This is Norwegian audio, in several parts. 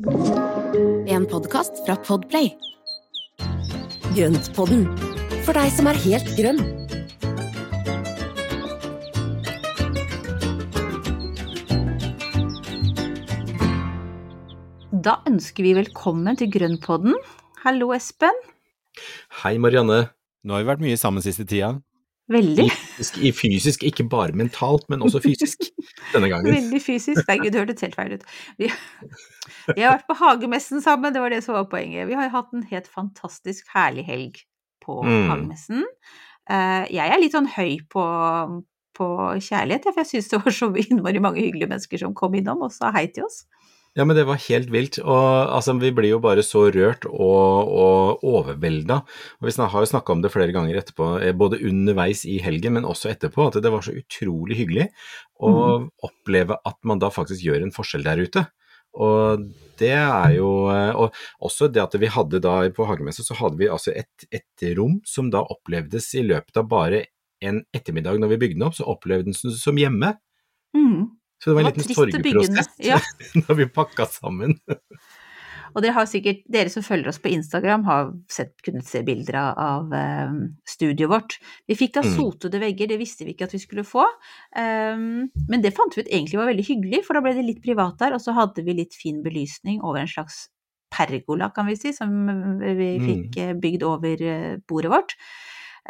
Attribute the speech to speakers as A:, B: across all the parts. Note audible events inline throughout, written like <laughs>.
A: En podkast fra Podplay.
B: Grøntpodden, for deg som er helt grønn.
C: Da ønsker vi velkommen til Grønnpodden. Hallo, Espen.
D: Hei, Marianne.
E: Nå har vi vært mye sammen siste tida.
C: Veldig.
D: I fysisk, I fysisk, ikke bare mentalt, men også fysisk denne gangen.
C: Veldig fysisk. Nei, gud, det hørtes helt feil ut. Vi, vi har vært på hagemessen sammen, det var det som var poenget. Vi har hatt en helt fantastisk herlig helg på
D: Mm.
C: hagemessen. Eh, jeg er litt sånn høy på, på kjærlighet, for jeg syns det var så innmari mange hyggelige mennesker som kom innom og sa hei til oss.
D: Ja, men det var helt vilt. Og altså, vi blir jo bare så rørt og, og overvelda. Og vi har jo snakka om det flere ganger etterpå, eh, både underveis i helgen, men også etterpå, at det var så utrolig hyggelig å oppleve at man da faktisk gjør en forskjell der ute. Og det er jo eh, Og også det at vi hadde da på hagemessa, så hadde vi altså et, et rom som da opplevdes i løpet av bare en ettermiddag når vi bygde den opp, så opplevde den som, som hjemme.
C: Mm.
D: Så det var en liten sorgprosess
C: ja. <laughs>
D: når vi pakka sammen. <laughs>
C: Og dere har sikkert, dere som følger oss på Instagram, har sett, kunnet se bilder av, av eh, studioet vårt. Vi fikk da
D: Mm.
C: sotede vegger, det visste vi ikke at vi skulle få. Um, men det fant vi ut egentlig var veldig hyggelig, for da ble det litt privat der, og så hadde vi litt fin belysning over en slags pergola, kan vi si, som vi
D: Mm.
C: fikk eh, bygd over eh, bordet vårt.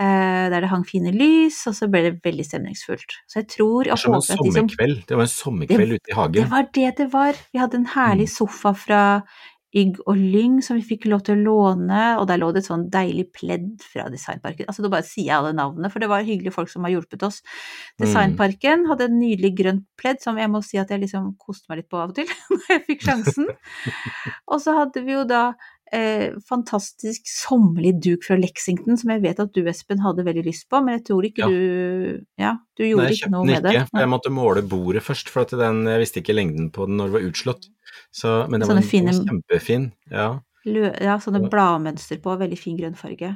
C: Eh, der det hang fine lys, og så ble det veldig stemningsfullt. Så jeg tror
D: var som en
C: håper at de som
D: sommerkveld. Det var en sommerkveld ute i hagen.
C: det var det det var. Vi hadde en herlig
D: Mm.
C: sofa fra Ygg og Lyng som vi fikk lov til å låne, og der lå det et sånn deilig pledd fra Designparken. Altså, da bare sier jeg alle navnene, for det var hyggelige folk som har hjulpet oss.
D: Mm.
C: Designparken hadde en nydelig grønt pledd som jeg må si at jeg liksom koste meg litt på av og til, <laughs> når jeg fikk sjansen. <laughs> og så hadde vi jo da eh, fantastisk sommerlig duk fra Lexington, som jeg vet at du, Espen, hadde veldig lyst på, men jeg tror ikke
D: Ja.
C: du Ja, du gjorde
D: Nei, jeg
C: ikke
D: kjøpte
C: noe
D: den
C: med det.
D: ikke, for jeg måtte måle bordet først, for den, jeg visste ikke lengden på den når det var utslått. Så, men den var,
C: en, fine-
D: kjempefin. Ja,
C: ja, sånne bladmønster på, veldig fin grønnfarge.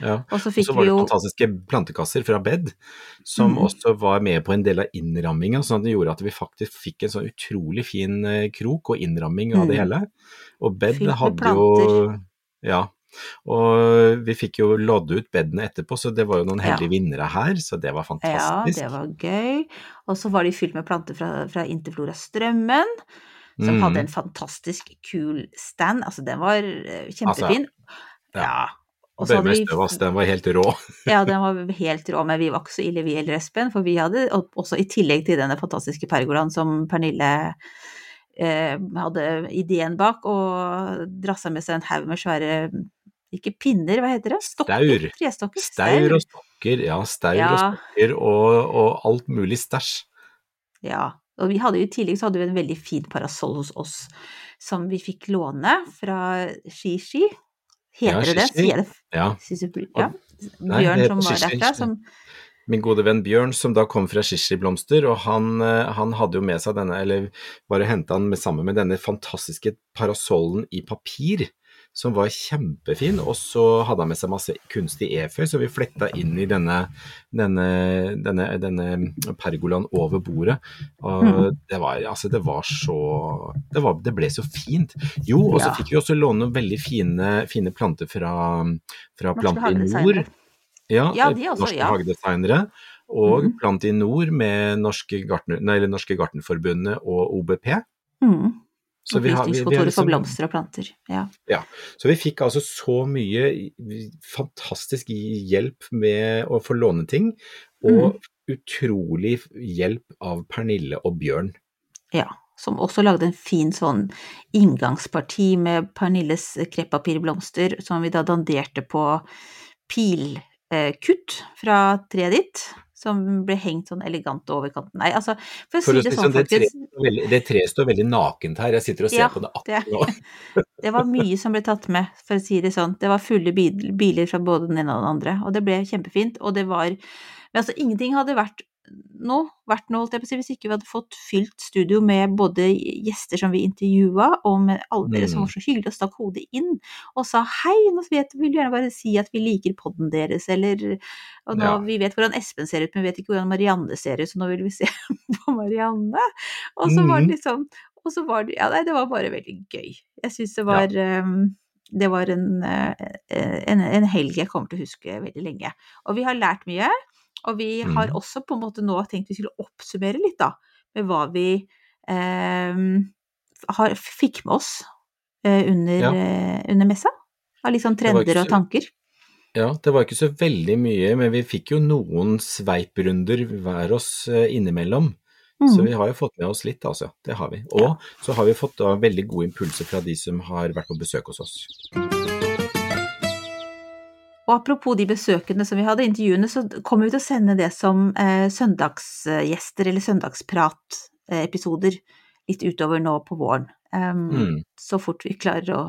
D: ja.
C: Og så fikk vi jo
D: fantastiske plantekasser fra Bed, som
C: mm.
D: også var med på en del av innramminga, sånn at det gjorde at vi faktisk fikk en sånn utrolig fin eh, krok og innramming av det
C: Mhm.
D: hele. Og Bed
C: Fylt
D: hadde jo Ja. Og vi fikk jo lodd ut bedene etterpå, så det var jo noen
C: Ja.
D: heldige vinnere her, så det var fantastisk.
C: Ja, det var gøy. Og så var de fylt med planter fra, fra Interflora Strømmen, som
D: mm.
C: hadde en fantastisk kul stand. Altså, den var kjempefin. kjempefin.
D: ja.
C: ja. Og så hadde vi
D: den var helt rå. <laughs>
C: Ja, den var helt rå, men vi var ikke så ille vi eller Espen. For vi hadde også, i tillegg til denne fantastiske pergolaen som Pernille eh, hadde ideen bak, og drassa med seg en haug med svære ikke pinner, hva heter det? Stokker?
D: Staur.
C: Trestokker?
D: Staur og stokker, ja, staur
C: Ja.
D: og stokker og, og alt mulig stæsj.
C: Ja, og vi hadde i tillegg så hadde vi en veldig fin parasoll hos oss, som vi fikk låne fra Shishi. Heter
D: Ja,
C: det?
D: Shishi.
C: Sier jeg det?
D: Ja.
C: Ja. Bjørn som var derfra, som
D: Min gode venn Bjørn, som da kom fra Shishi-blomster, og han, eh, han hadde jo med seg denne, eller bare henta den med, sammen med denne fantastiske parasollen i papir, som var kjempefin, og så hadde han med seg masse kunstig eføy, så vi fletta inn i denne, denne, denne, denne pergolaen over bordet. Og
C: Mhm.
D: det var, altså, det var så det, var, det ble så fint. Jo, og så fikk vi også låne noen veldig fine, fine planter fra, fra Plante i. Nord. Ja,
C: Ja, de også,
D: norske
C: ja.
D: hagedesignere. Og
C: mm.
D: Plant i Nord med Norske, Gartner, nei, norske Gartnerforbundet og OBP.
C: mm.
D: Så vi, har, vi, vi har
C: Opplysningskontoret for
D: liksom,
C: blomster og planter. Ja.
D: så vi fikk altså så mye fantastisk hjelp med å få låne ting, og
C: mm.
D: utrolig hjelp av Pernille og Bjørn.
C: ja. Som også lagde en fin sånn inngangsparti med Pernilles kreppapirblomster, som vi da danderte på pilkutt fra treet ditt. Som ble hengt sånn elegant over kanten. Nei, altså, for å
D: For
C: si det
D: si
C: sånn,
D: sånn, det, treet
C: folkens.
D: står veldig- nakent her, jeg sitter og ser
C: Ja,
D: på det- akkurat nå. <laughs>
C: Det var mye som ble tatt med, for å si det sånn. Det var fulle biler fra både den ene og den andre, og det ble kjempefint. Og det var Men altså, ingenting hadde vært nå, vært noe, holdt jeg på å si, hvis ikke vi hadde fått fylt studio med både gjester som vi intervjua, og med alle dere som
D: Mm.
C: var så hyggelige og stakk hodet inn og sa hei, nå vet, vil gjerne bare si at vi liker podden deres, eller Og nå,
D: Ja.
C: vi vet hvordan Espen ser ut, men vi vet ikke hvordan Marianne ser ut, så nå vil vi se <laughs> på Marianne. Og så var det liksom Og så var det Ja, nei, det var bare veldig gøy. Jeg syns det var um, Det var en, uh, en, en, helg jeg kommer til å huske veldig lenge. Og vi har lært mye. Og vi har
D: Mm.
C: også på en måte nå tenkt vi skulle oppsummere litt, da, med hva vi eh, har, fikk med oss eh, under,
D: Ja.
C: uh, under messa. Av litt sånn
D: var
C: trender og tanker.
D: Ja, det var ikke så veldig mye, men vi fikk jo noen sveiprunder hver oss eh, innimellom. Så
C: Mm.
D: vi har jo fått med oss litt, altså. Det har vi. Og så har vi fått da veldig gode impulser fra de som har vært på besøk hos oss.
C: Og apropos de besøkene som vi hadde, intervjuene, så kommer vi til å sende det som eh, søndagsgjester eller søndagspratepisoder litt utover nå på våren. Um,
D: Mm.
C: Så fort vi klarer å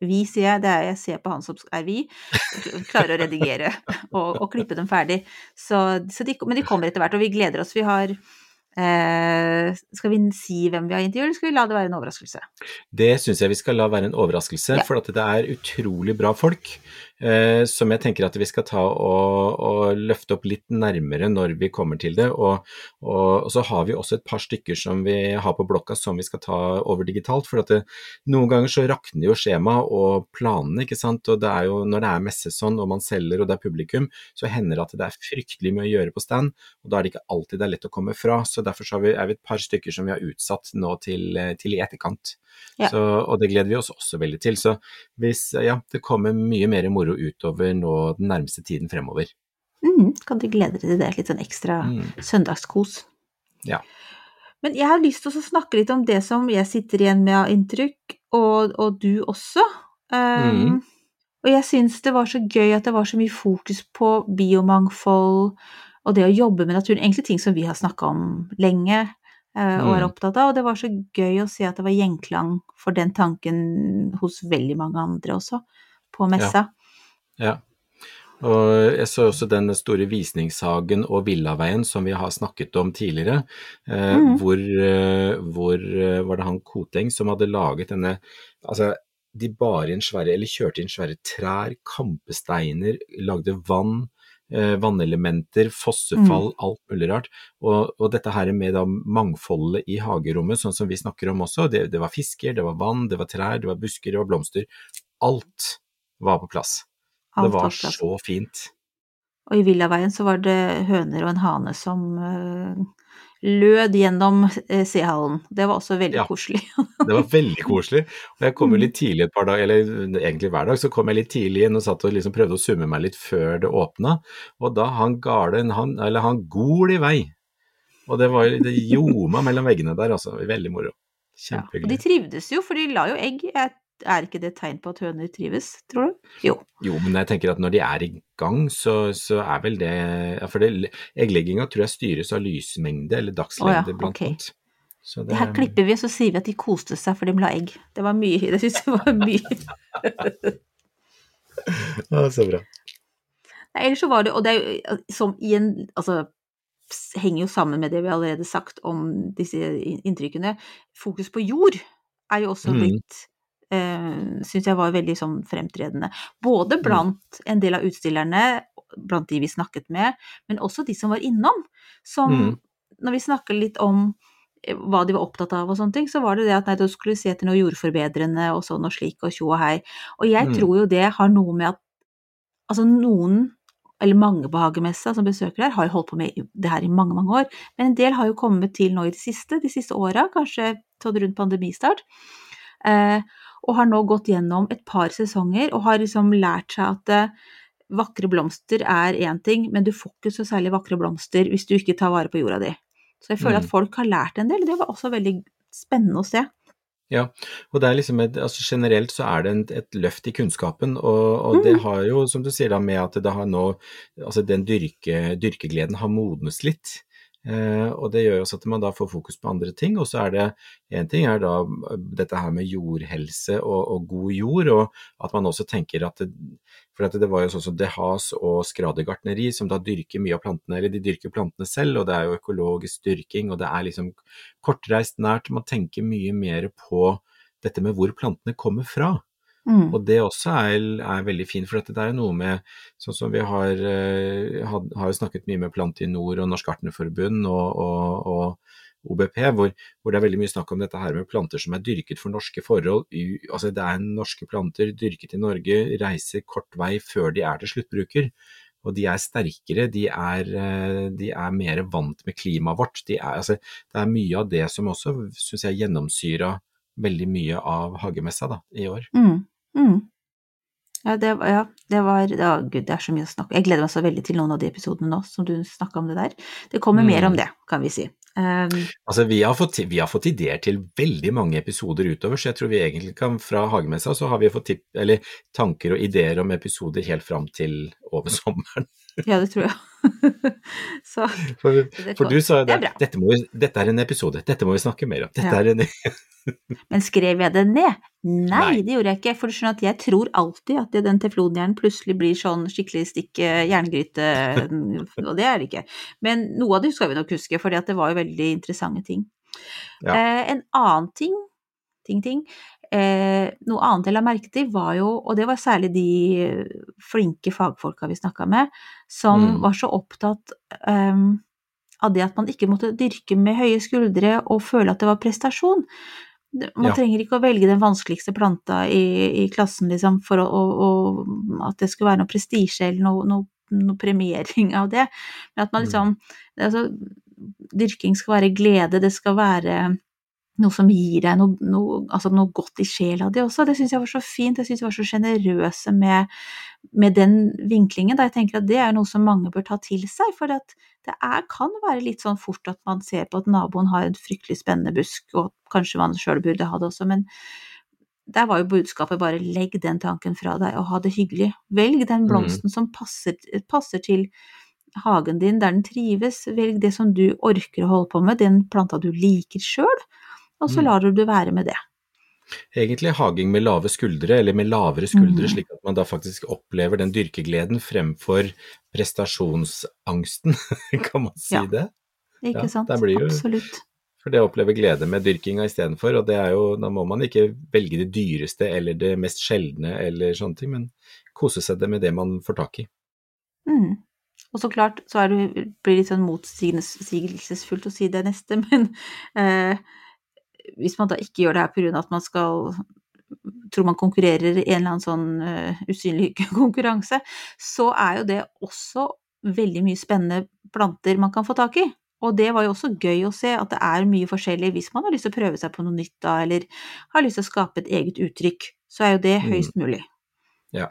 C: Vi, sier jeg, det er jeg ser på han som er vi, klarer å redigere <laughs> og, og klippe dem ferdig. Så, så de, men de kommer etter hvert, og vi gleder oss. Vi har eh, Skal vi si hvem vi har intervjuet, eller skal vi la det være en overraskelse?
D: Det syns jeg vi skal la være en overraskelse,
C: Ja.
D: for det er utrolig bra folk. Eh, som jeg tenker at vi skal ta og, og løfte opp litt nærmere når vi kommer til det. Og, og, og så har vi også et par stykker som vi har på blokka som vi skal ta over digitalt. For at det, noen ganger så rakner jo skjema og planene, ikke sant. Og det er jo når det er messe sånn og man selger og det er publikum, så hender det at det er fryktelig mye å gjøre på stand. Og da er det ikke alltid det er lett å komme fra. Så derfor så har vi, er vi et par stykker som vi har utsatt nå til, til i etterkant.
C: Ja.
D: Så, og det gleder vi oss også veldig til. Så hvis ja, det kommer mye mer moro utover nå den nærmeste tiden fremover.
C: Mm, kan dere glede dere til det? Litt sånn ekstra
D: Mm.
C: søndagskos.
D: Ja.
C: Men jeg har lyst til å snakke litt om det som jeg sitter igjen med av inntrykk, og, og du også. Um,
D: mm.
C: Og jeg syns det var så gøy at det var så mye fokus på biomangfold og det å jobbe med naturen. Egentlig ting som vi har snakka om lenge uh, og er
D: Mhm.
C: opptatt av. Og det var så gøy å se at det var gjenklang for den tanken hos veldig mange andre også, på messa.
D: Ja. Og jeg så også den store visningshagen og villaveien som vi har snakket om tidligere, eh,
C: mm.
D: hvor, eh, hvor eh, var det han Koteng som hadde laget denne Altså, de bar inn svære, eller kjørte inn svære trær, kampesteiner, lagde vann, eh, vannelementer, fossefall, alt mulig rart. Og, og dette her med da mangfoldet i hagerommet, sånn som vi snakker om også, det, det var fisker, det var vann, det var trær, det var busker, det var blomster. Alt var på plass. Det var så fint.
C: Og i Villaveien så var det høner og en hane som eh, lød gjennom eh, sehallen. Det var også veldig
D: Ja.
C: koselig.
D: Det var veldig <laughs> koselig. Og jeg kom jo
C: Mm.
D: litt tidlig et par dager, eller egentlig hver dag, så kom jeg litt tidlig inn og satt og liksom prøvde å summe meg litt før det åpna. Og da han garden, han, eller han gol i vei. Og det var ljoma mellom veggene der, altså. Veldig moro.
C: Ja. Og de trivdes jo, for de la jo egg. Jeg- Er ikke det et tegn på at høner trives, tror du? Jo.
D: Jo, men jeg tenker at når de er i gang, så, så er vel det For det, egglegginga tror jeg styres av lysmengde eller dagslengde,
C: oh, ja,
D: blant annet. Så
C: Det her klipper vi, og så sier vi at de koste seg for de la egg. Det var mye Det syns jeg var mye <laughs>
D: Ja, så bra.
C: Nei, ellers så var det Og det er jo som i en Altså henger jo sammen med det vi allerede sagt om disse inntrykkene. Fokus på jord er jo også
D: blitt
C: blitt eh, Syns jeg var veldig sånn fremtredende. Både
D: Mm.
C: blant en del av utstillerne, blant de vi snakket med, men også de som var innom. Som
D: mm.
C: Når vi snakker litt om eh, hva de var opptatt av og sånne ting, så var det det at nei, da skulle se etter noe jordforbedrende og sånn og slik og tjo og hei. Og jeg
D: Mm.
C: tror jo det har noe med at altså noen, eller mange på Hagemessa som besøker her, har jo holdt på med det her i mange, mange år. Men en del har jo kommet til nå i det siste, de siste åra, kanskje sånn rundt pandemistart. Eh, og har nå gått gjennom et par sesonger og har liksom lært seg at eh, vakre blomster er én ting, men du får ikke så særlig vakre blomster hvis du ikke tar vare på jorda di. Så jeg føler
D: Mm.
C: at folk har lært en del, og det var også veldig spennende å se.
D: Ja, og det er liksom et, altså generelt så er det en, et løft i kunnskapen, og, og det
C: Mm.
D: har jo, som du sier da, med at det har nå, altså den dyrke, dyrkegleden har modnes litt. Eh, og det gjør også at man da får fokus på andre ting, og så er det en ting er da dette her med jordhelse og, og god jord, og at man også tenker at det, for det var jo sånn som Dehas og Skradegartneri som da dyrker mye av plantene, eller de dyrker plantene selv, og det er jo økologisk dyrking, og det er liksom kortreist nært. Man tenker mye mer på dette med hvor plantene kommer fra.
C: Mm.
D: Og det også er, er veldig fint, for dette er jo noe med Sånn som vi har, eh, had, har snakket mye med Plantinor og Norsk Gartnerforbund og, og, og, OBP, hvor, hvor, det er veldig mye snakk om dette her med planter som er dyrket for norske forhold. Altså Det er norske planter dyrket i Norge, reiser kort vei før de er til sluttbruker. Og de er sterkere, de er, eh, de er mer vant med klimaet vårt. De er, altså, det er mye av det som også syns jeg gjennomsyra veldig mye av hagemessa da, i år.
C: Mm, mm. Ja, det, ja, det var ja, Gud, det er så mye å snakke. Jeg gleder meg så veldig til noen av de episodene nå som du snakka om det der. Det kommer mm. mer om det, kan vi si. Um,
D: altså, vi har, fått, vi har, fått, ideer til veldig mange episoder utover, så jeg tror vi egentlig kan fra Hagemessa så har vi fått tipp, eller, tanker og ideer om episoder helt fram til over <laughs> sommeren.
C: ja, det tror jeg. <laughs> så,
D: for, for, du sa jo det, det dette, dette, er en episode, dette må vi snakke mer om. Dette ja. er en <laughs>
C: Men skrev jeg det ned? Nei, Nei, det gjorde jeg ikke. For du skjønner at jeg tror alltid at den teflonhjernen plutselig blir sånn skikkelig stikk jerngryte, <laughs> og det er det ikke. Men noe av det skal vi nok huske, for det var jo veldig interessante ting. Ja. Eh, en annen ting, ting, ting, eh, noe annet jeg la merke til, var jo, og det var særlig de flinke fagfolka vi snakka med, som mm. var så opptatt um, av det at man ikke måtte dyrke med høye skuldre og føle at det var prestasjon. Man ja. trenger ikke å velge den vanskeligste planta i, i klassen, liksom, for å, å, å, at det skulle være noe prestisje eller noe, noe, noe, premiering av det. Men at man mm. liksom altså, Dyrking skal være glede, det skal være noe som gir deg noe, noe, altså noe godt i sjela di også. Det syns jeg var så fint, jeg syns de var så sjenerøse med, med, den vinklingen. Da jeg tenker at det er noe som mange bør ta til seg. For det er, kan være litt sånn fort at man ser på at naboen har en fryktelig spennende busk, og kanskje man sjøl burde ha det også, men der var jo budskapet bare legg den tanken fra deg og ha det hyggelig. Velg den mm. blomsten mm. som passer, passer til hagen din, der den trives. Velg det som du orker å holde på med, den planta du liker sjøl og så mm. lar du det være med det.
D: Egentlig haging med lave skuldre, eller med lavere skuldre, mm. slik at man da faktisk opplever den dyrkegleden fremfor prestasjonsangsten, <laughs> kan man si ja. det?
C: Ikke sant, jo, absolutt.
D: For det å oppleve glede med dyrkinga istedenfor, og det er jo, da må man ikke velge det dyreste eller det mest sjeldne eller sånne ting, men kose seg det med det man får tak i.
C: Mm. Og så klart så det, blir det litt sånn motsigelsesfullt å si det neste, <laughs> men eh, hvis man da ikke gjør det her pga. at man skal tror man konkurrerer i en eller annen sånn uh, usynlig <laughs> konkurranse, så er jo det også veldig mye spennende planter man kan få tak i. Og det var jo også gøy å se at det er mye forskjellig hvis man har lyst til å prøve seg på noe nytt da, eller har lyst til å skape et eget uttrykk. Så er jo det mm. høyst mulig.
D: Ja.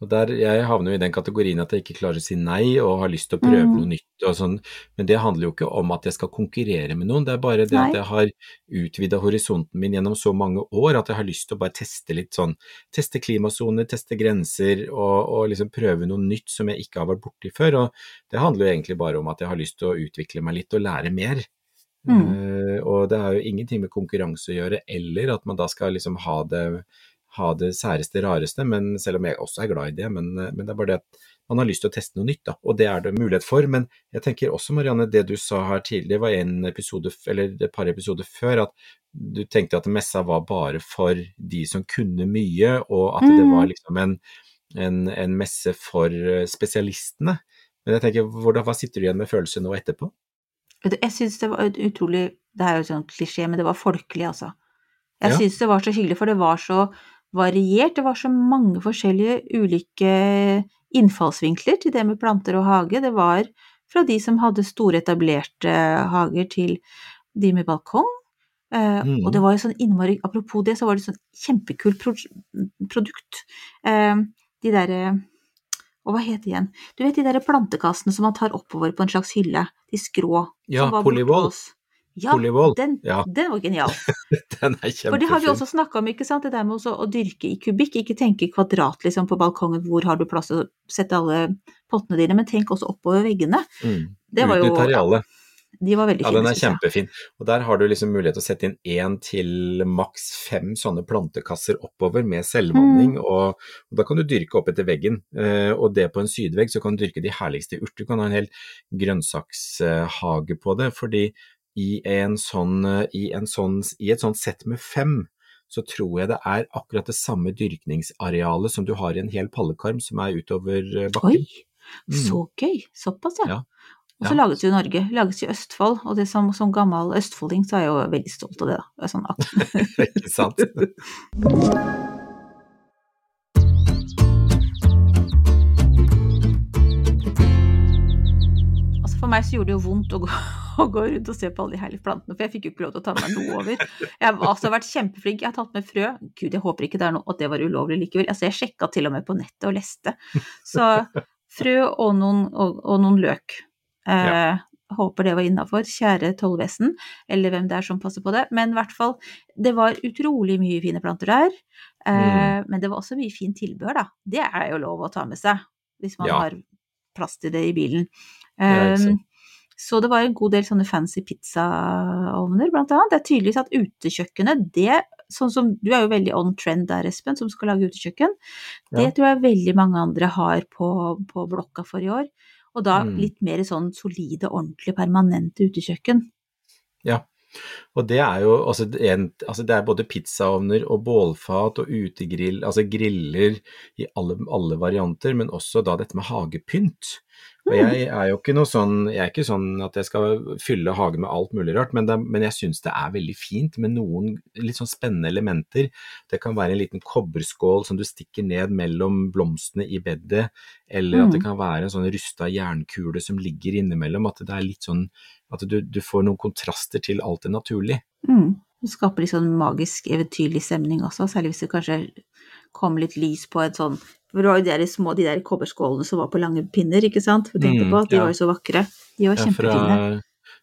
D: Og der, Jeg havner jo i den kategorien at jeg ikke klarer å si nei og har lyst til å prøve mm. noe nytt og sånn, men det handler jo ikke om at jeg skal konkurrere med noen, det er bare det nei. at jeg har utvida horisonten min gjennom så mange år at jeg har lyst til å bare teste litt sånn, teste klimasoner, teste grenser og, og, liksom prøve noe nytt som jeg ikke har vært borti før. og Det handler jo egentlig bare om at jeg har lyst til å utvikle meg litt og lære mer. Mm. Uh, og det har jo ingenting med konkurranse å gjøre, eller at man da skal liksom ha det ha det særeste, rareste, men selv om jeg også er glad i det. Men, men, det er bare det at man har lyst til å teste noe nytt, da, og det er det mulighet for. Men jeg tenker også, Marianne, det du sa her tidligere, var en episode, eller et par episoder før, at du tenkte at messa var bare for de som kunne mye, og at mm. det var liksom en, en, en, messe for spesialistene. Men jeg tenker, hvordan, hva sitter du igjen med følelse nå etterpå?
C: Jeg syns det var utrolig Det er jo sånn klisjé, men det var folkelig, altså. Jeg ja. syns det var så hyggelig, for det var så variert. Det var så mange forskjellige ulike innfallsvinkler til det med planter og hage. Det var fra de som hadde store, etablerte hager, til de med balkong. Eh, mm. Og det var jo sånn innmari Apropos det, så var det sånn kjempekult pro produkt. Eh, de derre Og hva het det igjen? Du vet de derre plantekassene som man tar oppover på en slags hylle? De skrå.
D: Ja, polyvoll.
C: Ja, den, ja. den, var genial. <laughs>
D: den er kjempefin.
C: For det har vi også snakka om, ikke sant. Det der med å dyrke i kubikk. Ikke tenke kvadrat liksom på balkongen, hvor har du plass til å sette alle pottene dine, men tenk også oppover veggene. Mm.
D: Det var jo arealet.
C: De var veldig
D: fine. Ja, den er kjempefin. Og der har du liksom mulighet til å sette inn én til maks fem sånne plantekasser oppover med selvvanning, mm. og, og, da kan du dyrke opp etter veggen. Eh, og det på en sydvegg, så kan du dyrke de herligste urter. Du kan ha en hel grønnsakshage på det, fordi i, en sånn, eh, i, en sånn, i et sånt sett med fem, så tror jeg det er akkurat det samme dyrkningsarealet som du har i en hel pallekarm som er utover eh, bakken.
C: Oi, så mm. gøy. Såpass, ja. ja. Og så
D: Ja.
C: lages det i Norge, lages i Østfold, og det som, som gammel østfolding så er jeg jo veldig stolt av det, da. Er Sånn, <laughs>
D: Ikke sant? <laughs>
C: altså for meg så gjorde det jo vondt å gå, å gå rundt og se på alle de herlige plantene, for jeg fikk jo ikke lov til å ta med meg noe over. Jeg har altså vært kjempeflink, jeg har tatt med frø. Gud, jeg håper ikke det er noe at det var ulovlig likevel. Altså, jeg sjekka til og med på nettet og leste. Så frø og noen, og, og noen løk. Eh, Håper det var innafor, kjære tollvesen, eller hvem det er som passer på det. Men i hvert fall, det var utrolig mye fine planter der. Eh, Men det var også mye fint tilbehør, da. Det er jo lov å ta med seg, hvis man
D: Ja.
C: har plass til det i bilen.
D: Ja,
C: Um. Så det var en god del sånne fancy pizzaovner, blant annet. Det er tydeligvis at utekjøkkenet, det Sånn som du er jo veldig on trend der, Espen, som skal lage utekjøkken. Det
D: Ja.
C: tror jeg veldig mange andre har på, på blokka for i år. Og da
D: Mm.
C: litt mer sånn solide, ordentlige, permanente utekjøkken.
D: Ja. Og det er jo altså, en, altså det er både pizzaovner og bålfat og utegrill, altså griller i alle, alle varianter, men også da dette med hagepynt. Og jeg er jo ikke noe sånn, jeg er ikke sånn at jeg skal fylle hagen med alt mulig rart, men, det, men jeg syns det er veldig fint med noen litt sånn spennende elementer. Det kan være en liten kobberskål som du stikker ned mellom blomstene i bedet, eller at det
C: Mm.
D: kan være en sånn rusta jernkule som ligger innimellom, at det er litt sånn at du, du får noen kontraster til alt det naturlige.
C: Mm. Det skaper litt sånn magisk, eventyrlig stemning også, særlig hvis det kanskje kommer litt lys på et sånn For det var jo de der små, de der kobberskålene som var på lange pinner, ikke sant? For tenkte
D: Mm,
C: på at de
D: ja.
C: var jo så vakre. De var
D: Ja,
C: kjempefine.
D: fra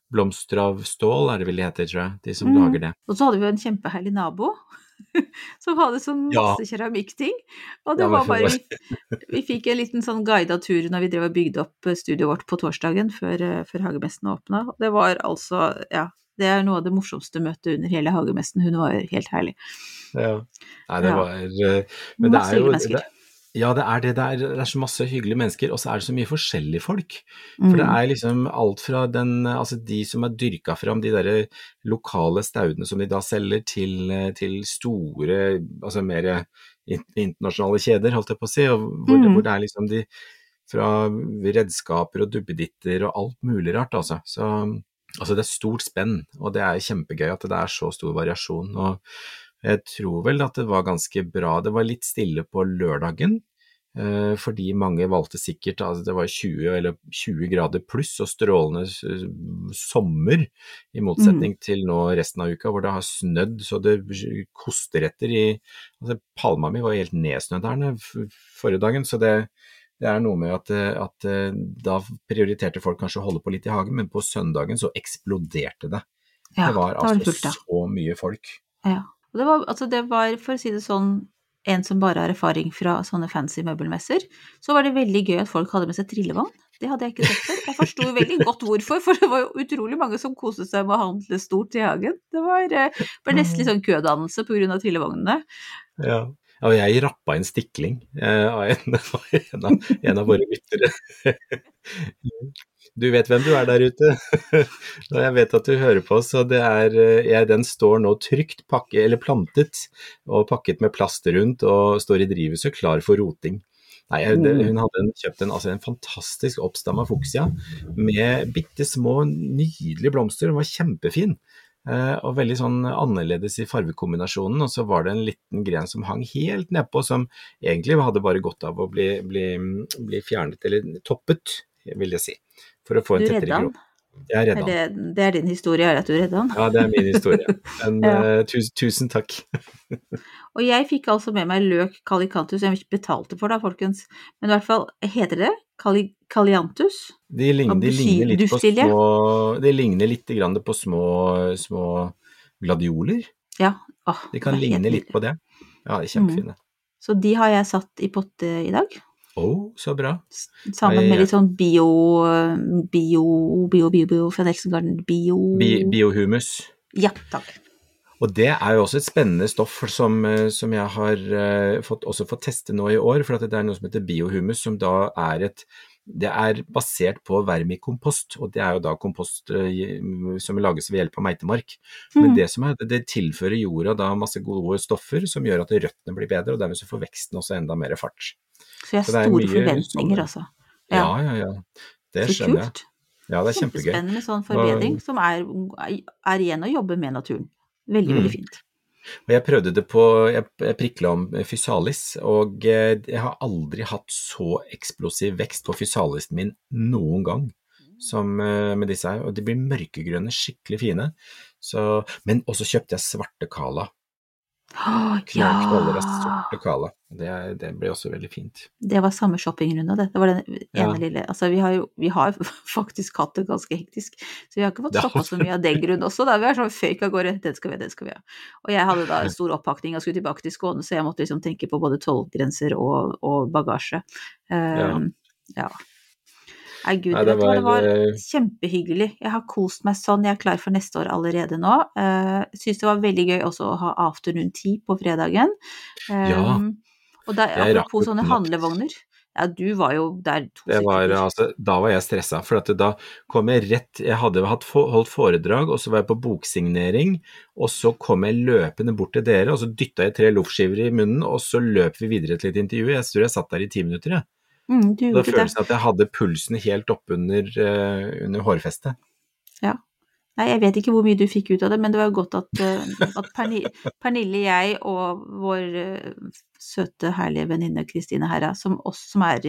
D: Blomster av stål er det vel de heter, tror jeg, de som
C: Mm.
D: lager det.
C: Og så hadde vi jo en kjempeherlig nabo <laughs> som hadde sånn
D: Ja.
C: masse keramikkting. Og det
D: Ja,
C: var bare vi, vi fikk en liten sånn guida tur når vi drev og bygde opp eh, studioet vårt på torsdagen før, eh, før hagemessen åpna. Det var altså, ja Det er noe av det morsomste møtet under hele hagemessen. Hun var helt herlig.
D: Ja. Nei, det
C: Ja.
D: var eh, Men det er jo
C: mennesker.
D: Ja, det er det. Det er, det er så masse hyggelige mennesker, og så er det så mye forskjellige folk.
C: Mm.
D: For det er liksom alt fra den, altså de som har dyrka fram de derre lokale staudene som de da selger, til, til store, altså mer internasjonale kjeder, holdt jeg på å si, og hvor,
C: Mm.
D: hvor det er liksom de fra redskaper og duppeditter og alt mulig rart, altså. Så altså det er stort spenn, og det er kjempegøy at det er så stor variasjon. og jeg tror vel at det var ganske bra. Det var litt stille på lørdagen, fordi mange valgte sikkert altså Det var 20 eller 20 grader pluss og strålende sommer, i motsetning til nå resten av uka hvor det har snødd så det koster etter i altså Palma mi var helt nedsnødd her forrige dagen, så det, det er noe med at, eh, at eh, da prioriterte folk kanskje å holde på litt i hagen, men på søndagen så eksploderte det.
C: ja,
D: det var
C: altså det
D: altså
C: fullt, ja.
D: så mye folk.
C: Ja. Det var, altså det var, for å si det sånn, en som bare har erfaring fra sånne fancy møbelmesser, så var det veldig gøy at folk hadde med seg trillevogn. Det hadde jeg ikke sett før. Jeg forsto veldig godt hvorfor, for det var jo utrolig mange som koste seg med å handle stort i hagen. Det var, eh, ble nesten litt sånn kødannelse på grunn av trillevognene.
D: Ja. Og jeg rappa en stikling eh, av en, <laughs> en, av, en av våre lyttere. Du vet hvem du er der ute, <laughs> og jeg vet at du hører på, så det er, eh, jeg, den står nå trygt pakke, eller plantet og pakket med plast rundt og står i drivhuset klar for roting. Nei, Hun hadde kjøpt en, altså en fantastisk oppstamma fuksia med bitte små, nydelige blomster. Den var kjempefin. Eh, og veldig sånn annerledes i farvekombinasjonen. Og så var det en liten gren som hang helt nedpå, som egentlig hadde bare godt av å bli, bli, bli fjernet, eller toppet, vil jeg si. For å få en tettere
C: han.
D: Jeg redda han.
C: det, det er din historie, er at du redda han?
D: Ja, det er min historie. <laughs> Men
C: Ja.
D: eh, tusen, tusen takk. <laughs>
C: Og jeg fikk altså med meg løk calicantus, jeg betalte for da, folkens. Men i hvert fall, heter det Cali, Kaliantus?
D: De ligner, de ligner litt på små De ligner litt på små, små gladioler.
C: Ja. Åh,
D: De kan
C: er
D: ligne litt på det. Ja, de er kjempefine.
C: Så de har jeg satt i potte i dag.
D: Å, så bra.
C: Sammen med litt sånn bio, bio, bio, bio, bio fra Nelson Garden. Bio...
D: Bi biohumus.
C: Ja, takk.
D: Og det er jo også et spennende stoff som, eh, som jeg har eh, fått, også fått teste nå i år, for at det er noe som heter biohumus, som da er et det er basert på vermikompost, og det er jo da kompost eh, som lages ved hjelp av meitemark. Men
C: Mm.
D: det som er, det tilfører jorda da masse gode stoffer som gjør at røttene blir bedre, og dermed så får veksten også enda mer fart.
C: Så jeg har store
D: mye
C: forventninger, altså.
D: Ja, ja, ja. Det
C: Så
D: skjønner jeg. Ja, det er kjempegøy.
C: Kjempespennende sånn forbedring, som er, er igjen å jobbe med naturen. Veldig,
D: Mm.
C: veldig fint.
D: Og jeg prøvde det på Jeg, prikla om fysalis, og eh, jeg har aldri hatt så eksplosiv vekst på fysalisen min noen gang som eh, med disse her. Og de blir mørkegrønne, skikkelig fine. Så, men også kjøpte jeg svarte Cala. Knall, knallrød
C: ja!
D: svarte Cala. Det, er- det ble også veldig fint.
C: Det var samme shoppingrunde. Det var den ene
D: Ja.
C: lille Altså, vi har jo vi har <laughs> faktisk hatt det ganske hektisk, så vi har ikke fått
D: Det
C: shoppa så mye av den grunn også. Da. Vi har sånn føyk av gårde, den skal vi ha, den skal vi ha. Og jeg hadde da en stor oppakning og skulle tilbake til Skåne, så jeg måtte liksom tenke på både tollgrenser og, og bagasje. Um, ja. Nei, gud,
D: Nei, det
C: var, det var
D: eh,
C: kjempehyggelig. Jeg har kost meg sånn, jeg er klar for neste år allerede nå. Uh, Syns det var veldig gøy også å ha afternoon tea på fredagen.
D: Ja.
C: Um, og der,
D: Jeg
C: apropos sånne handlevogner. Ja, du var jo der to
D: Det var,
C: sekunder.
D: altså, da var jeg stressa, for da kom jeg rett Jeg hadde holdt foredrag, og så var jeg på boksignering, og så kom jeg løpende bort til dere, og så dytta jeg tre loffskiver i munnen, og så løp vi videre til et intervju. Jeg tror jeg satt der i ti minutter, jeg.
C: Mm, du gjorde det.
D: følelsen at jeg hadde pulsen helt oppunder uh, under hårfestet.
C: Nei, jeg vet ikke hvor mye du fikk ut av det, men det var jo godt at, eh, <laughs> at Perni Pernille, jeg og vår eh, søte, herlige venninne Kristine Herra, som, også, som er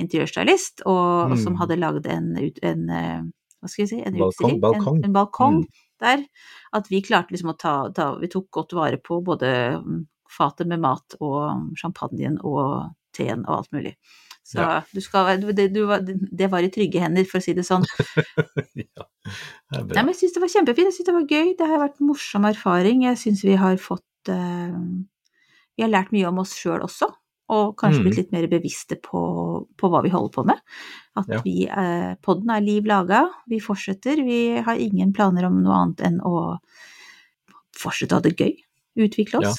C: interiørstylist, og, og som
D: Mm.
C: hadde lagd en, en hva skal jeg si, en
D: Balkong, balkong.
C: En, en balkong
D: Mm.
C: der, at vi klarte liksom å ta, ta Vi tok godt vare på både mm, fatet med mat og champagnen og teen og alt mulig. Så
D: Ja.
C: du skal, det, du var, det var i trygge hender, for å si det sånn. <laughs>
D: ja, det
C: Nei, men jeg syns det var kjempefint, jeg syns det var gøy, det har vært morsom erfaring. Jeg syns vi har fått uh, Vi har lært mye om oss sjøl også, og kanskje
D: Mm.
C: blitt litt mer bevisste på, på hva vi holder på med. At
D: Ja.
C: vi eh, Podden er liv laga, vi fortsetter. Vi har ingen planer om noe annet enn å fortsette å ha det gøy. Utvikle
D: Ja.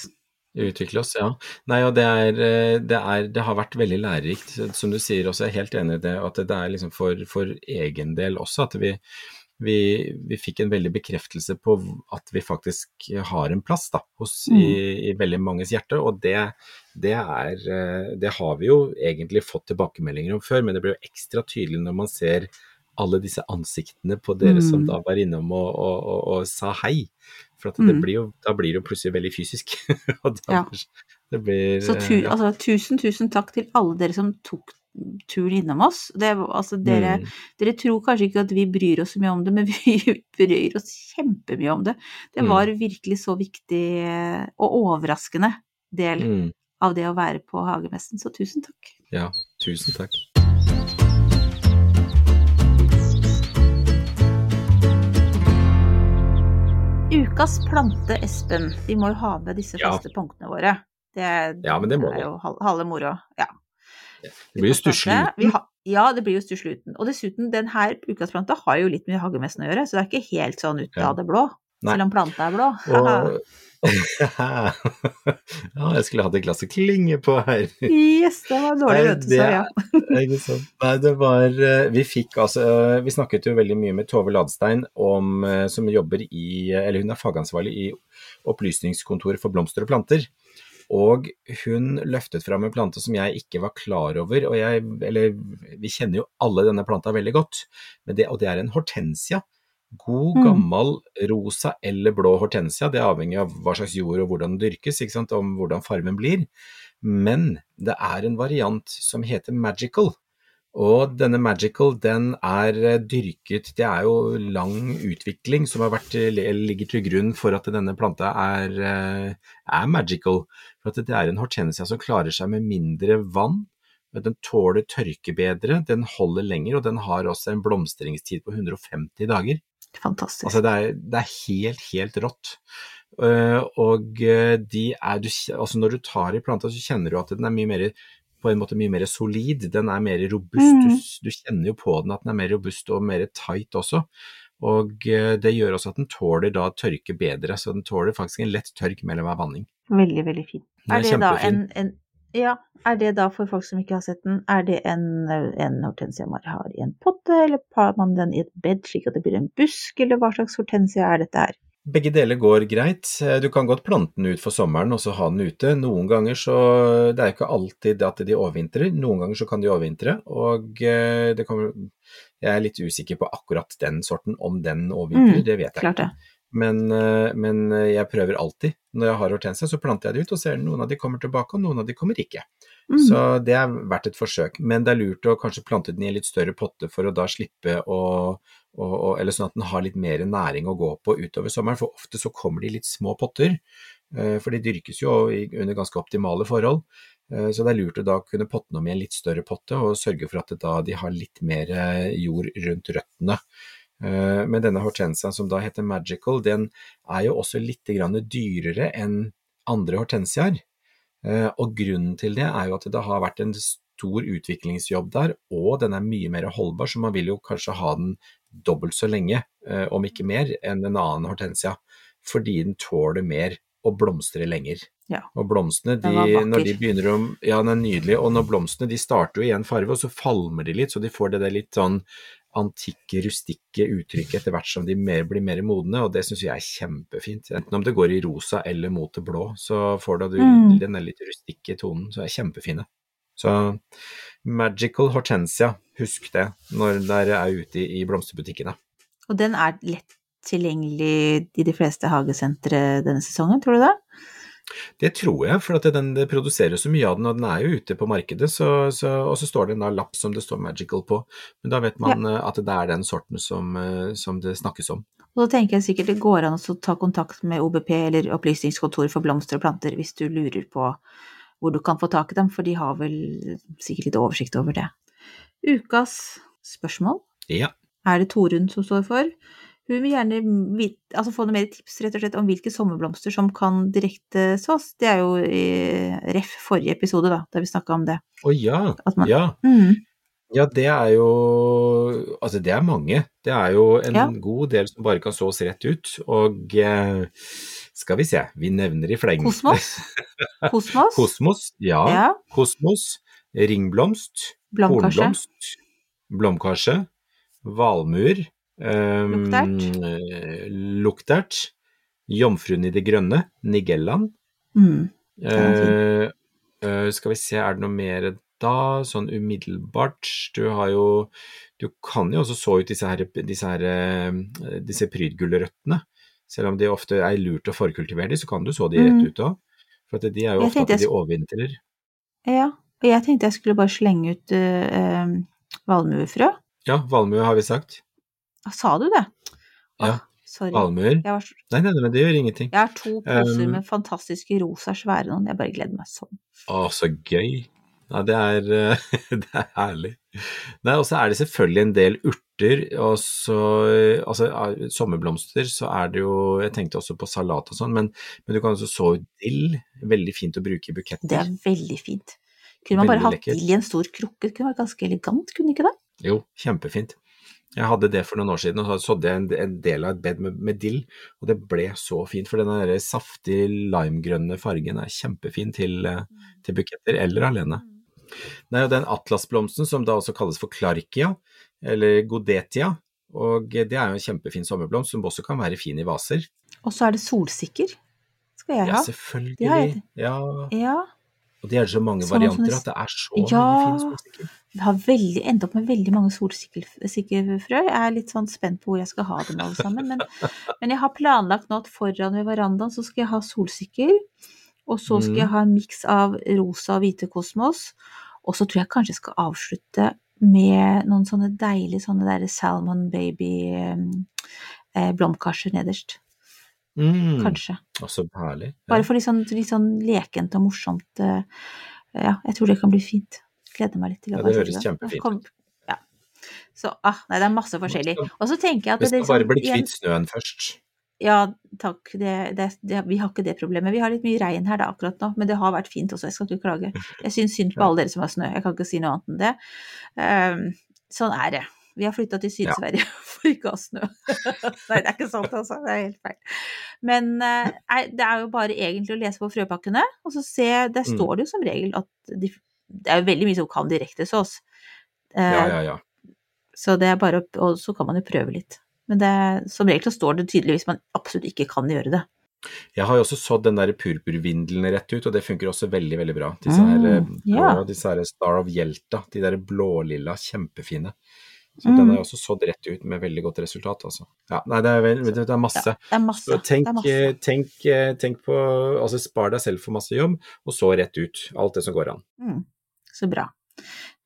D: Utvikle oss, ja. Nei, og det er, eh, det er Det har vært veldig lærerikt, som du sier også, jeg er helt enig i det, at det er liksom for, for egen del også, at vi, vi, vi fikk en veldig bekreftelse på at vi faktisk har en plass da, hos, i, i veldig manges hjerte, og det, det er eh, Det har vi jo egentlig fått tilbakemeldinger om før, men det blir jo ekstra tydelig når man ser alle disse ansiktene på dere som
C: Mm.
D: da var innom og, og, og, og sa hei. For
C: Mm.
D: blir jo, da blir det jo plutselig veldig fysisk. <laughs>
C: Ja.
D: Det blir
C: Så tu,
D: eh, ja.
C: altså, tusen, tusen takk til alle dere som tok turen innom oss. Det, altså, dere,
D: Mm.
C: dere tror kanskje ikke at vi bryr oss så mye om det, men <laughs> vi bryr oss kjempemye om det. Det
D: Mm.
C: var virkelig så viktig eh, og overraskende del
D: Mm.
C: av det å være på Hagemessen, så tusen takk.
D: Ja, tusen takk.
C: Ukas plante, Espen. Vi må jo ha med disse
D: Ja.
C: faste punktene våre. Det,
D: Ja, men det må
C: er
D: vi.
C: jo halve moroa. Ja.
D: Det blir jo stusslig uten.
C: Ja, det blir jo stusslig uten. Og dessuten, den her ukas plante har jo litt med hagemessen å gjøre, så det er ikke helt sånn ut av det blå.
D: Nei.
C: Selv om planta er blå.
D: Og <laughs> <laughs> Ja, jeg skulle hatt et glass å klinge på her.
C: yes, det var dårlig, vet du.
D: det
C: Så ja.
D: Ikke sant. Nei, det var eh, Vi fikk altså Vi snakket jo veldig mye med Tove Ladstein om, eh, som jobber i Eller hun er fagansvarlig i Opplysningskontoret for blomster og planter. Og hun løftet fram en plante som jeg ikke var klar over. og jeg, eller Vi kjenner jo alle denne planta veldig godt, men det, og det er en hortensia. God,
C: Mm.
D: gammel rosa eller blå hortensia. Det er avhengig av hva slags jord og hvordan den dyrkes, ikke sant? om hvordan farmen blir. Men det er en variant som heter Magical. Og denne Magical den er eh, dyrket Det er jo lang utvikling som har vært, ligger til grunn for at denne planta er, eh, er magical. For at det er en hortensia som klarer seg med mindre vann. Den tåler tørke bedre, den holder lenger, og den har også en blomstringstid på 150 dager.
C: Fantastisk.
D: Altså det er, det er helt, helt rått. Uh, og eh, de er, du, altså når du tar i planta, så kjenner du at den er mye mer, på en måte mye mer solid. Den er mer robust.
C: Mm.
D: Du, du kjenner jo på den at den er mer robust og mer tight også. Og eh, det gjør også at den tåler da tørke bedre, så den tåler faktisk en lett tørk mellom hver vanning.
C: Veldig, veldig fin.
D: Er
C: Er det da en, en ja, er det da for folk som ikke har sett den, er det en, en hortensia man har i en potte, eller har man den i et bed slik at det blir en busk, eller hva slags hortensia er dette her?
D: Begge deler går greit. Eh, Du kan godt plante den ut for sommeren og så ha den ute. Noen ganger så Det er jo ikke alltid at de overvintrer. Noen ganger så kan de overvintre. Og eh, det kommer Jeg er litt usikker på akkurat den sorten, om den overvintrer,
C: Mm,
D: det vet jeg ikke. Men, eh, men jeg prøver alltid. Når jeg har hortensia, så planter jeg det ut og ser noen av de kommer tilbake, og noen av de kommer ikke.
C: Mm.
D: Så det er verdt et forsøk. Men det er lurt å kanskje plante den i en litt større potte for å da slippe å å- å- Eller sånn at den har litt mer næring å gå på utover sommeren, for ofte så kommer de i litt små potter. eh, For de dyrkes jo under ganske optimale forhold. Eh, Så det er lurt å da kunne potte dem i en litt større potte, og sørge for at da de har litt mer eh, jord rundt røttene. Eh, Men denne hortensiaen som da heter Magical, den er jo også litt dyrere enn andre hortensiaer. Eh, Og grunnen til det er jo at det har vært en stor utviklingsjobb der, og den er mye mer holdbar, så man vil jo kanskje ha den dobbelt så lenge, eh, om ikke mer, enn en annen hortensia. Fordi den tåler mer og blomstre lenger.
C: Ja.
D: Og blomstene, de, når de begynner å Ja, den er nydelig, og når blomstene de starter jo i en farve, og så falmer de litt, så de får det der litt sånn antikke, rustikke uttrykket etter hvert som de mer, blir mer modne, og det syns jeg er kjempefint. Enten om det går i rosa eller mot det blå, så får du
C: Mm.
D: den litt rustikke tonen, så er kjempefine. Så Magical Hortensia, husk det når dere er ute i, i blomsterbutikkene.
C: Og den er lett tilgjengelig i de fleste hagesentre denne sesongen, tror du det?
D: Det tror jeg, for at den, det produseres så mye av den, og den er jo ute på markedet, så, så, og så står det en lapp som det står Magical på. Men da vet man ja. at det er den sorten som, eh, som det snakkes om.
C: Og da tenker jeg sikkert det går an å ta kontakt med OBP eller Opplysningskontoret for blomster og planter hvis du lurer på hvor du kan få tak i dem, for de har vel sikkert litt oversikt over det. Ukas spørsmål
D: Ja.
C: er det Torunn som står for. Hun vil gjerne vite, altså få noen mer tips rett og slett om hvilke sommerblomster som kan direkte sås. Det er jo i ref forrige episode, da, der vi snakka om det.
D: Å ja.
C: Man-
D: ja.
C: Mm.
D: Ja, det er jo Altså, det er mange. Det er jo en
C: Ja.
D: god del som bare kan sås rett ut. Og eh, skal vi se, vi nevner i fleng.
C: Kosmos? <laughs> Kosmos?
D: Kosmos, ja.
C: Ja.
D: Kosmos. Ringblomst.
C: Blomkarse.
D: Hornblomst. Blomkarse. Valmuer.
C: Luktert.
D: eh, Luktert. Jomfruen i det grønne. Nigellaen.
C: Mm.
D: Eh, eh, skal vi se, er det noe mer da, sånn umiddelbart? Du har jo Du kan jo også så ut disse her, disse, her, eh, disse prydgulrøttene. Selv om de ofte er lurt å forkultivere de, så kan du så de rett
C: Mm.
D: ut òg. For de er jo
C: Jeg
D: ofte at de
C: jeg
D: overvintrer.
C: Ja, og jeg tenkte jeg skulle bare slenge ut uh, valmuefrø.
D: Ja, valmue har vi sagt.
C: Sa du det?
D: Ja,
C: Ah, sorry. Var,
D: Nei, nei, men det gjør ingenting.
C: jeg har to poser
D: Um,
C: med fantastiske rosa svære noen. Jeg bare gleder meg sånn.
D: Å, så gøy. Ja, det er, eh, <laughs> det er herlig. Nei, og så er det selvfølgelig en del urter, og så Altså, sommerblomster så er det jo Jeg tenkte også på salat og sånn, men, men du kan også så dill. Veldig fint å bruke i buketter.
C: Det er veldig fint. Kunne man bare hatt dill i en stor krukke? Det kunne vært ganske elegant, kunne ikke det?
D: Jo, kjempefint. Jeg hadde det for noen år siden, og så sådde jeg en, en del av et bed med, med dill, og det ble så fint. For den der saftige limegrønne fargen er kjempefin til, eh, til buketter, eller alene. Nei, og den atlasblomsten som da også kalles for clarkia, eller godetia, og det er jo en kjempefin sommerblomst som også kan være fin i vaser.
C: Og så er det solsikker. Skal jeg ha. Ja, selvfølgelig.
D: Ja,
C: Ja.
D: Og det er så mange
C: Sånn
D: varianter at det er så
C: Ja.
D: mye fin solsikker.
C: Jeg har veldig, endt opp med veldig mange solsikkefrø. Jeg er litt sånn spent på hvor jeg skal ha dem alle sammen. Men, <laughs> men jeg har planlagt nå at foran ved verandaen så skal jeg ha solsikker. Og så skal
D: Mm.
C: jeg ha en miks av rosa og hvite kosmos. Og så tror jeg kanskje jeg skal avslutte med noen sånne deilige sånne der salmon baby eh, blomkarser nederst.
D: Mm.
C: Kanskje.
D: Å, så herlig. Ja.
C: Bare for litt sånn, litt sånn lekent og morsomt. eh, Ja, jeg tror det kan bli fint. Gleder meg litt til å
D: Ja, det høres kjempefint
C: ut. Ja. Så ah, nei, det er masse forskjellig. Og så tenker jeg at
D: Vi
C: det
D: skal bare
C: liksom
D: bli kvitt snøen først.
C: Ja, takk. Det, det, det, vi har ikke det problemet. Vi har litt mye regn her da akkurat nå, men det har vært fint også, jeg skal ikke klage. Jeg syns synd på alle dere som har snø, jeg kan ikke si noe annet enn det. Um, sånn er det. Vi har flytta til
D: Ja.
C: Syd-Sverige <laughs> for ikke å ha snø. <laughs> Nei, det er ikke sant, altså. Det er helt feil. Men eh, nei, det er jo bare egentlig å lese på frøpakkene, og så se Der
D: Mm.
C: står det jo som regel at de, Det er jo veldig mye som kan direkte sås.
D: Ja,
C: Eh,
D: ja, ja.
C: Så det er bare å Og så kan man jo prøve litt. Men det, som regel så står det tydelig hvis man absolutt ikke kan gjøre det.
D: Jeg har jo også sådd den der purpurvindelen rett ut, og det funker også veldig, veldig bra. Disse her,
C: Mm,
D: yeah. disse her Star of Hjelta, de der blålilla, kjempefine. Så den
C: Mm.
D: er også sådd rett ut med veldig godt resultat, altså. Ja, nei, det er, vel, det er masse.
C: Ja, det er masse.
D: Så tenk,
C: det er masse.
D: tenk, tenk på Altså spar deg selv for masse jobb, og så rett ut. Alt det som går an.
C: Mm. Så bra.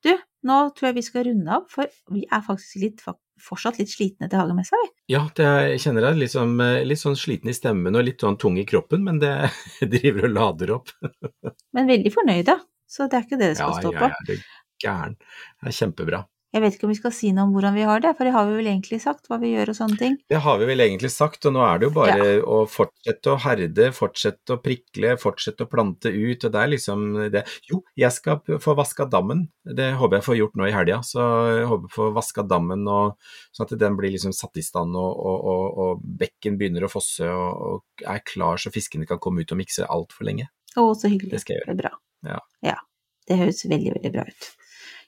C: Du, nå tror jeg vi skal runde av, for vi er faktisk litt, fortsatt litt slitne til hagemessa, vi.
D: Ja, det er, jeg kjenner deg eh, litt sånn sliten i stemmen og litt sånn tung i kroppen, men det <laughs> driver og lader opp. <laughs>
C: Men veldig fornøyd, da. så det er ikke det det
D: Ja,
C: skal stå
D: ja,
C: på.
D: ja, det er gæren. Det er kjempebra.
C: Jeg vet ikke om vi skal si noe om hvordan vi har det, for det har vi vel egentlig sagt, hva vi gjør og sånne ting.
D: Det har vi vel egentlig sagt, og nå er det jo bare å fortsette å herde, fortsette å prikle, fortsette å plante ut, og det er liksom det. Jo, jeg skal få vaska dammen, det håper jeg får gjort nå i helga, så jeg håper jeg får vaska dammen og, sånn at den blir liksom satt i stand og, og, og, bekken begynner å fosse og, og er klar så fiskene kan komme ut og mikse altfor lenge.
C: Å, så hyggelig.
D: Det skal jeg gjøre.
C: Det er bra.
D: Ja.
C: ja. Det høres veldig, veldig bra ut.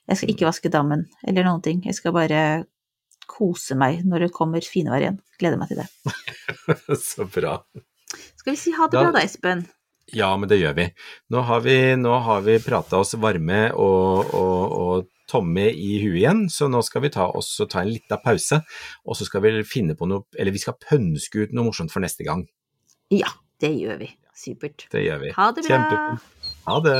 C: Jeg skal ikke vaske dammen eller noen ting. Jeg skal bare kose meg når det kommer finvær igjen. Gleder meg til det. <laughs>
D: så bra.
C: Skal vi si ha det bra da, Espen?
D: Ja, men det gjør vi. Nå har vi, nå har vi prata oss varme og, og, og tomme i huet igjen, så nå skal vi ta, oss, ta en liten pause. Og så skal vi finne på noe, eller vi skal pønske ut noe morsomt for neste gang.
C: Ja, det gjør vi. Supert.
D: Det gjør vi.
C: Ha det bra.
D: Kjempe. Ha det.